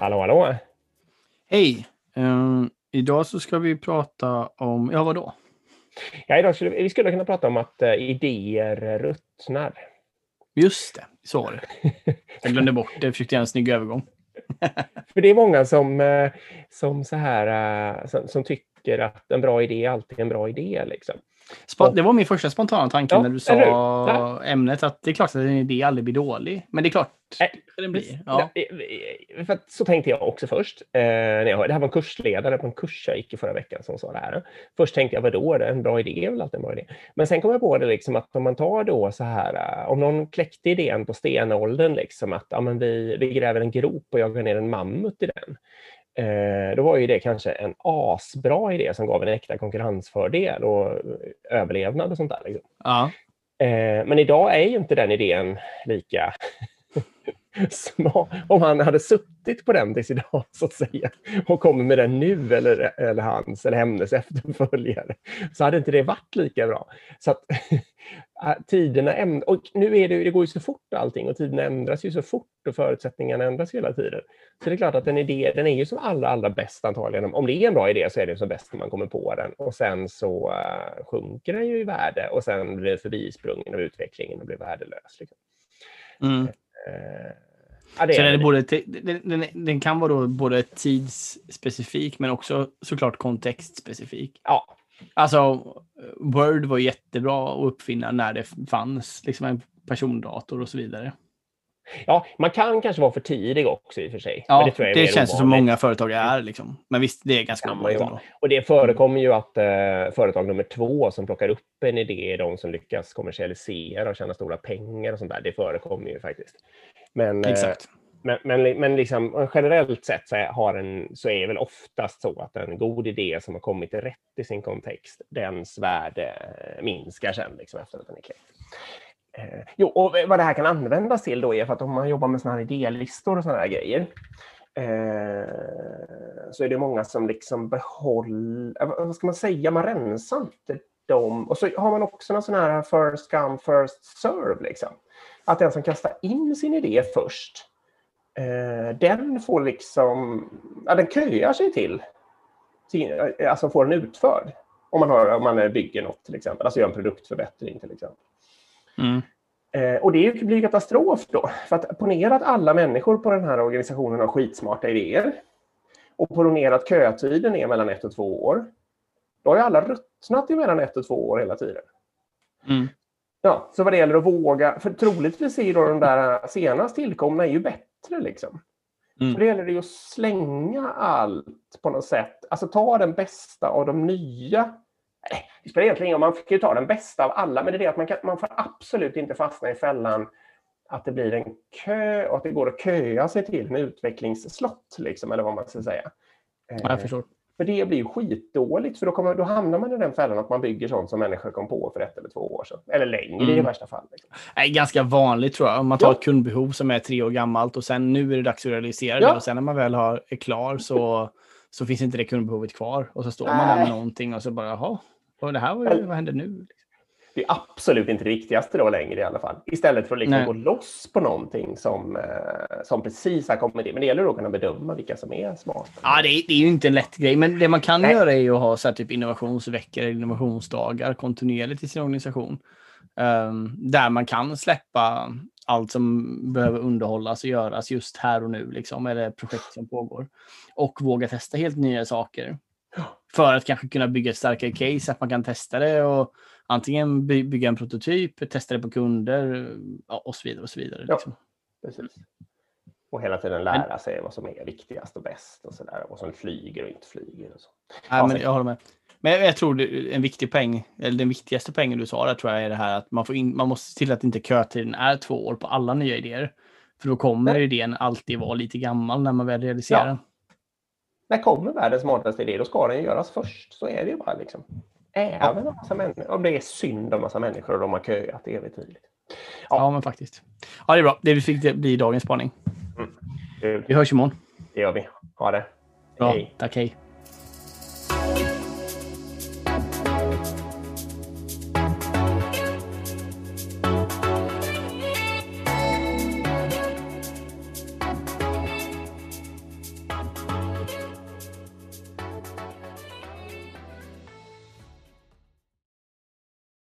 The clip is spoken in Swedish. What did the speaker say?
Hallå, hallå. Hej! Uh, idag så ska vi prata om, ja vadå? Ja, idag skulle, vi skulle kunna prata om att uh, idéer ruttnar. Just det, så var det. Jag glömde bort det, försökte göra en snygg övergång. För det är många som, uh, som, så här, som, som, tycker att en bra idé alltid är en bra idé. Liksom. Det var min första spontana tanke ja, när du sa ämnet, att det är klart att en idé aldrig blir dålig. Men det är klart äh, den blir. Ja. För så tänkte jag också först. Eh, när jag, det här var en kursledare på en kurs jag gick i förra veckan som sa det här. Först tänkte jag, vadå, det är en bra idé är väl alltid en bra idé. Men sen kom jag på det liksom att om man tar då så här, eh, om någon kläckte idén på stenåldern, liksom att ja, men vi, vi gräver en grop och jagar ner en mammut i den då var ju det kanske en asbra idé som gav en äkta konkurrensfördel och överlevnad och sånt där. Liksom. Ja. Eh, men idag är ju inte den idén lika. Om han hade suttit på den tills idag så att säga och kommer med den nu eller, eller hans eller hennes efterföljare så hade inte det varit lika bra. Så att, äh, tiderna ändras, och nu är det, det går ju så fort allting och tiderna ändras ju så fort och förutsättningarna ändras hela tiden. Så det är klart att en idé, den är ju som allra, allra bäst antagligen. Om det är en bra idé så är det som bäst när man kommer på den och sen så uh, sjunker den ju i värde och sen blir den förbisprungen av utvecklingen och blir värdelös. Liksom. Mm. Ja, det så den, är både, den, den, den, kan vara då både tidsspecifik men också såklart kontextspecifik. Ja. Alltså, Word var jättebra att uppfinna när det fanns liksom en persondator och så vidare. Ja, man kan kanske vara för tidig också i och för sig. Ja, det, det känns som många företag är. Liksom. Men visst, det är ganska många. Och det förekommer ju att eh, företag nummer två som plockar upp en idé är de som lyckas kommersialisera och tjäna stora pengar och sånt där. Det förekommer ju faktiskt. Men, eh, Exakt. Men, men, men liksom, generellt sett så är, har en, så är det väl oftast så att en god idé som har kommit rätt i sin kontext, dens värde minskar sen liksom, efter att den är kläckt. Eh, jo, och vad det här kan användas till då är för att om man jobbar med sådana här idélistor och sådana här grejer eh, så är det många som liksom behåller, eh, vad ska man säga, man rensar inte dem. Och så har man också någon sån här first come first serve. Liksom. Att den som kastar in sin idé först, eh, den får liksom, ja, den köar sig till, till eh, alltså får den utförd. Om man, har, om man bygger något till exempel, alltså gör en produktförbättring till exempel. Mm. Eh, och det blir katastrof då. För att ponera att alla människor på den här organisationen har skitsmarta idéer. Och ponera att kötiden är mellan ett och två år. Då har ju alla ruttnat i mellan ett och två år hela tiden. Mm. Ja, så vad det gäller att våga, för troligtvis är då de där senast tillkomna är ju bättre liksom. Mm. Så det gäller det att slänga allt på något sätt. Alltså ta den bästa av de nya det spelar egentligen ingen man får ju ta den bästa av alla, men det är det att man, kan, man får absolut inte fastna i fällan att det blir en kö och att det går att köa sig till en utvecklingsslott, liksom, eller vad man ska säga. Ja, jag eh, förstår. För det blir ju skitdåligt, för då, kommer, då hamnar man i den fällan att man bygger sånt som människor kom på för ett eller två år sedan. Eller längre mm. i värsta fall. Liksom. Det är ganska vanligt tror jag. Om man tar ja. ett kundbehov som är tre år gammalt och sen nu är det dags att realisera ja. det och sen när man väl har, är klar så, så finns inte det kundbehovet kvar. Och så står man där med någonting och så bara, jaha, och det här var ju, vad händer nu? Det är absolut inte det viktigaste då längre i alla fall. Istället för att liksom gå loss på någonting som, eh, som precis har kommit in. Men det gäller då att kunna bedöma vilka som är smarta. Ja, det är, det är ju inte en lätt grej. Men det man kan Nej. göra är ju att ha så här, typ innovationsveckor eller innovationsdagar kontinuerligt i sin organisation. Um, där man kan släppa allt som behöver underhållas och göras just här och nu, liksom, eller projekt som pågår. Och våga testa helt nya saker. För att kanske kunna bygga ett starkare case, att man kan testa det och antingen bygga en prototyp, testa det på kunder och så vidare. Och så vidare ja, liksom. precis. Och hela tiden lära sig vad som är viktigast och bäst och så där. Vad som flyger och inte flyger. Och så. Ja, men jag håller med. Men jag tror en viktig poäng, eller den viktigaste poängen du sa där tror jag är det här att man, får in, man måste se till att inte kötiden är två år på alla nya idéer. För då kommer Nej. idén alltid vara lite gammal när man väl realiserar den. När kommer världens smartaste idé? Då ska den göras först. Så är det ju bara. Liksom. Även ja. massa människor, om det är synd om massa människor och de har köat evigt tydligt. Ja. ja, men faktiskt. Ja, det är bra. Det fick bli dagens spaning. Mm. Vi hörs imorgon. Det gör vi. Ha det. Bra. Hej. Tack, hej.